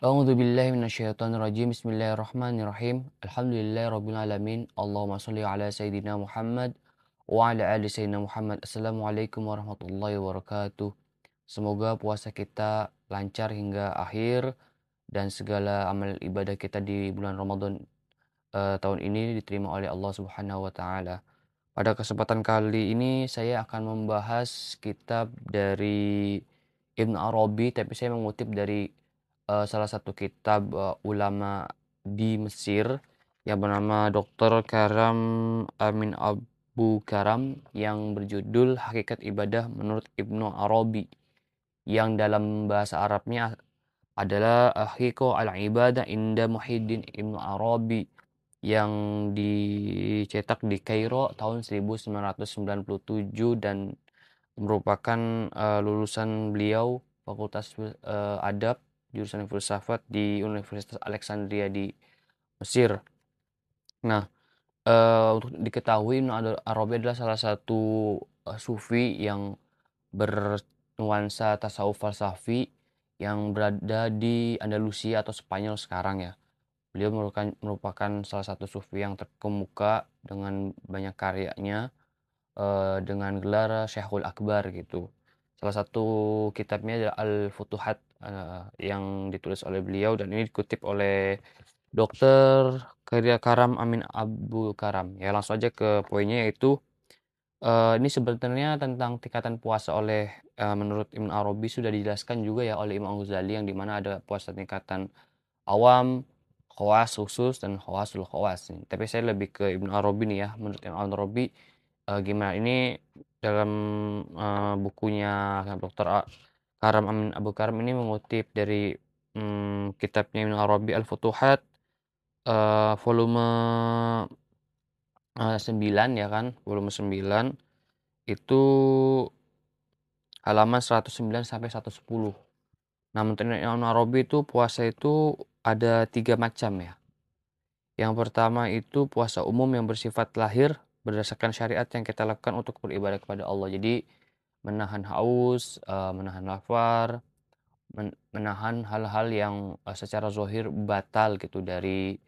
A'udzu billahi minasyaitonir rajim. Bismillahirrahmanirrahim. Alhamdulillahirabbil alamin. Allahumma shalli ala sayidina Muhammad wa ala ali sayyidina Muhammad. Assalamualaikum warahmatullahi wabarakatuh. Semoga puasa kita lancar hingga akhir dan segala amal ibadah kita di bulan Ramadan uh, tahun ini diterima oleh Allah Subhanahu wa taala. Pada kesempatan kali ini saya akan membahas kitab dari Ibn Arabi tapi saya mengutip dari uh, salah satu kitab uh, ulama di Mesir yang bernama Dr. Karam Amin Abu Karam yang berjudul Hakikat Ibadah menurut Ibnu Arabi yang dalam bahasa Arabnya adalah Ahiko al-Ibadah Inda Muhyiddin Ibnu Arabi yang dicetak di Kairo tahun 1997 dan merupakan uh, lulusan beliau Fakultas uh, Adab jurusan filsafat di Universitas Alexandria di Mesir. Nah, uh, untuk diketahui Ibnu Arabi adalah salah satu uh, sufi yang bernuansa tasawuf falsafi yang berada di Andalusia atau Spanyol sekarang ya. Beliau merupakan, merupakan salah satu sufi yang terkemuka dengan banyak karyanya uh, dengan gelar Syekhul Akbar gitu. Salah satu kitabnya adalah Al-Futuhat uh, yang ditulis oleh beliau dan ini dikutip oleh Dr. Karya Karam Amin Abu Karam. Ya langsung aja ke poinnya yaitu uh, ini sebenarnya tentang tingkatan puasa oleh uh, menurut Ibn Arabi sudah dijelaskan juga ya oleh Imam Ghazali yang di mana ada puasa tingkatan awam, khawas khusus dan khawasul khawas. Tapi saya lebih ke Ibn Arabi nih ya. Menurut Ibn Arabi uh, gimana ini dalam uh, bukunya Dr. Karam Amin Abu Karam ini mengutip dari um, kitabnya Ibn Arabi Al-Futuhat uh, volume uh, 9 ya kan, volume 9 itu halaman 109 sampai 110. Nah, menurut Ibn Arabi itu puasa itu ada tiga macam ya. Yang pertama itu puasa umum yang bersifat lahir berdasarkan syariat yang kita lakukan untuk beribadah kepada Allah. Jadi menahan haus, uh, menahan lapar, men menahan hal-hal yang uh, secara zohir batal gitu dari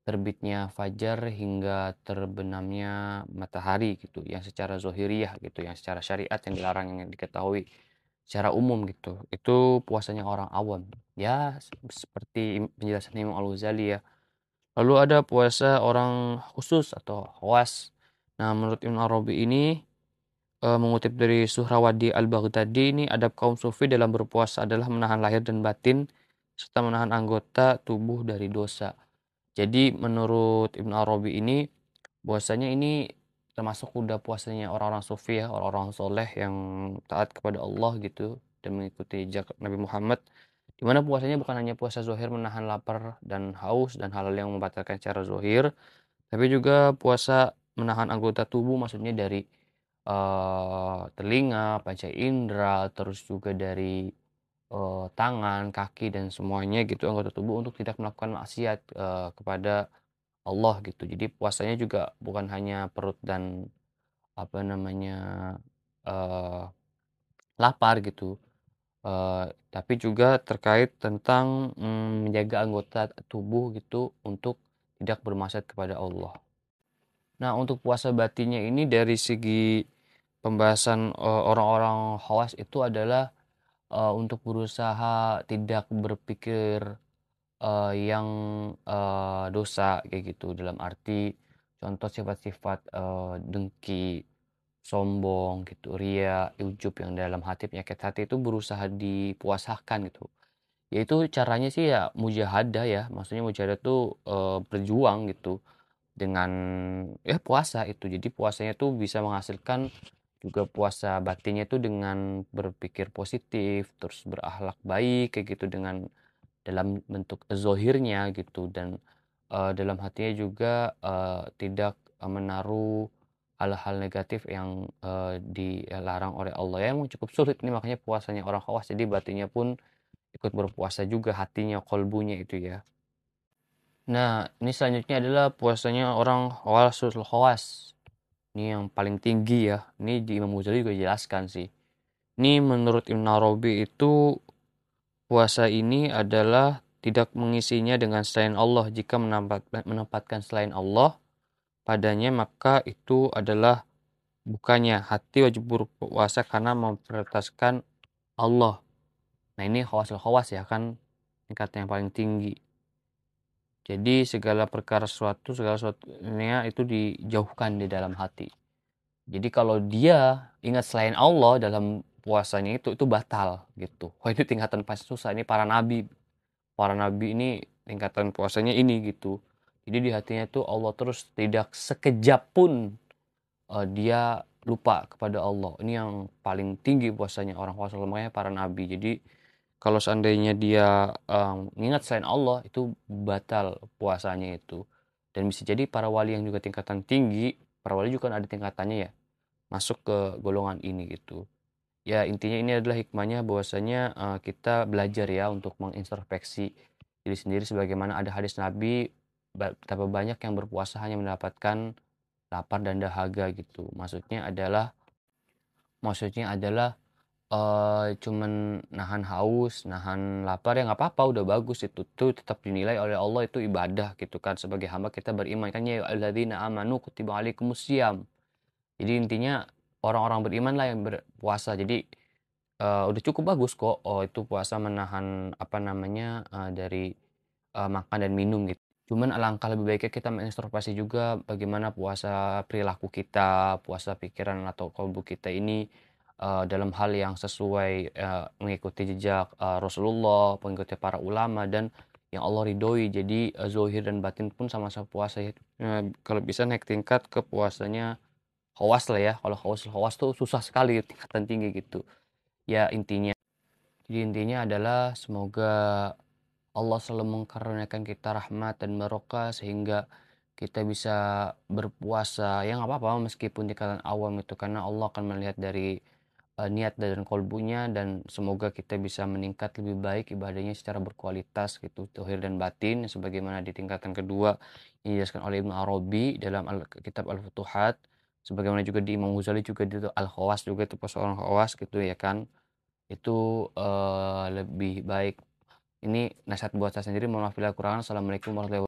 terbitnya fajar hingga terbenamnya matahari gitu yang secara zohiriyah gitu yang secara syariat yang dilarang yang diketahui secara umum gitu. Itu puasanya orang awam. Ya seperti penjelasan Imam Al-Ghazali ya. Lalu ada puasa orang khusus atau khawas. Nah, menurut Ibn Arabi ini uh, mengutip dari Suhrawadi Al-Baghdadi ini adab kaum sufi dalam berpuasa adalah menahan lahir dan batin serta menahan anggota tubuh dari dosa. Jadi menurut Ibn Arabi ini puasanya ini termasuk udah puasanya orang-orang sufi ya, orang-orang soleh yang taat kepada Allah gitu dan mengikuti jejak Nabi Muhammad di mana puasanya bukan hanya puasa zohir menahan lapar dan haus dan hal-hal yang membatalkan secara zohir tapi juga puasa menahan anggota tubuh maksudnya dari uh, telinga, panca indera, terus juga dari uh, tangan, kaki dan semuanya gitu anggota tubuh untuk tidak melakukan maksiat uh, kepada Allah gitu. Jadi puasanya juga bukan hanya perut dan apa namanya uh, lapar gitu. Uh, tapi juga terkait tentang um, menjaga anggota tubuh gitu untuk tidak bermaksiat kepada Allah. Nah, untuk puasa batinnya ini dari segi pembahasan uh, orang-orang khawas itu adalah uh, untuk berusaha tidak berpikir uh, yang uh, dosa kayak gitu. Dalam arti contoh sifat-sifat uh, dengki, sombong gitu, ria, ujub yang dalam hati penyakit hati itu berusaha dipuasakan gitu. Yaitu caranya sih ya mujahadah ya, maksudnya mujahadah tuh uh, berjuang gitu dengan ya puasa itu. Jadi puasanya tuh bisa menghasilkan juga puasa batinnya tuh dengan berpikir positif, terus berakhlak baik kayak gitu dengan dalam bentuk zohirnya gitu. Dan uh, dalam hatinya juga uh, tidak menaruh hal-hal negatif yang uh, dilarang oleh Allah. Ya emang cukup sulit ini makanya puasanya orang khawas. Jadi batinnya pun ikut berpuasa juga hatinya kolbunya itu ya Nah, ini selanjutnya adalah puasanya orang khawasul khawas. Ini yang paling tinggi ya. Ini di Imam Ghazali juga jelaskan sih. Ini menurut Ibn Arabi itu puasa ini adalah tidak mengisinya dengan selain Allah jika menempatkan selain Allah padanya maka itu adalah bukannya hati wajib berpuasa karena memprioritaskan Allah nah ini khawasil khawas ya kan tingkat yang paling tinggi jadi segala perkara sesuatu segala sesuatunya itu dijauhkan di dalam hati. Jadi kalau dia ingat selain Allah dalam puasanya itu itu batal gitu. Wah itu tingkatan pasti susah ini para nabi. Para nabi ini tingkatan puasanya ini gitu. Jadi di hatinya tuh Allah terus tidak sekejap pun uh, dia lupa kepada Allah. Ini yang paling tinggi puasanya orang puasa makanya para nabi. Jadi kalau seandainya dia um, ingat selain Allah itu batal puasanya itu. Dan bisa jadi para wali yang juga tingkatan tinggi para wali juga kan ada tingkatannya ya masuk ke golongan ini gitu. Ya intinya ini adalah hikmahnya bahwasanya uh, kita belajar ya untuk mengintrospeksi diri sendiri sebagaimana ada hadis Nabi betapa banyak yang berpuasa hanya mendapatkan lapar dan dahaga gitu. Maksudnya adalah maksudnya adalah uh, cuman nahan haus nahan lapar ya nggak apa-apa udah bagus itu. Tuh tetap dinilai oleh Allah itu ibadah gitu kan sebagai hamba kita beriman. Kan ya alladzina amanu kutiba alaikumusiyam jadi intinya orang-orang beriman lah yang berpuasa. Jadi uh, udah cukup bagus kok oh itu puasa menahan apa namanya uh, dari uh, makan dan minum gitu. Cuman alangkah lebih baiknya kita mengintrospeksi juga bagaimana puasa perilaku kita puasa pikiran atau kalbu kita ini uh, dalam hal yang sesuai uh, mengikuti jejak uh, Rasulullah mengikuti para ulama dan yang Allah ridhoi. Jadi uh, zohir dan batin pun sama-sama puasa ya. Uh, kalau bisa naik tingkat ke puasanya khawas lah ya. Kalau khawas khawas tuh susah sekali tingkatan tinggi gitu. Ya intinya jadi intinya adalah semoga Allah selalu mengkaruniakan kita rahmat dan barokah sehingga kita bisa berpuasa. Ya nggak apa-apa meskipun tingkatan awam itu karena Allah akan melihat dari uh, niat dan kolbunya dan semoga kita bisa meningkat lebih baik ibadahnya secara berkualitas gitu tohir dan batin sebagaimana di tingkatan kedua yang dijelaskan oleh Ibnu Arabi dalam al kitab Al-Futuhat sebagaimana juga di Imam Ghazali juga itu al khawas juga itu persoalan khawas gitu ya kan. Itu uh, lebih baik. Ini nasihat buat saya sendiri mohon maaf bila kurang. Assalamualaikum warahmatullahi wabarakatuh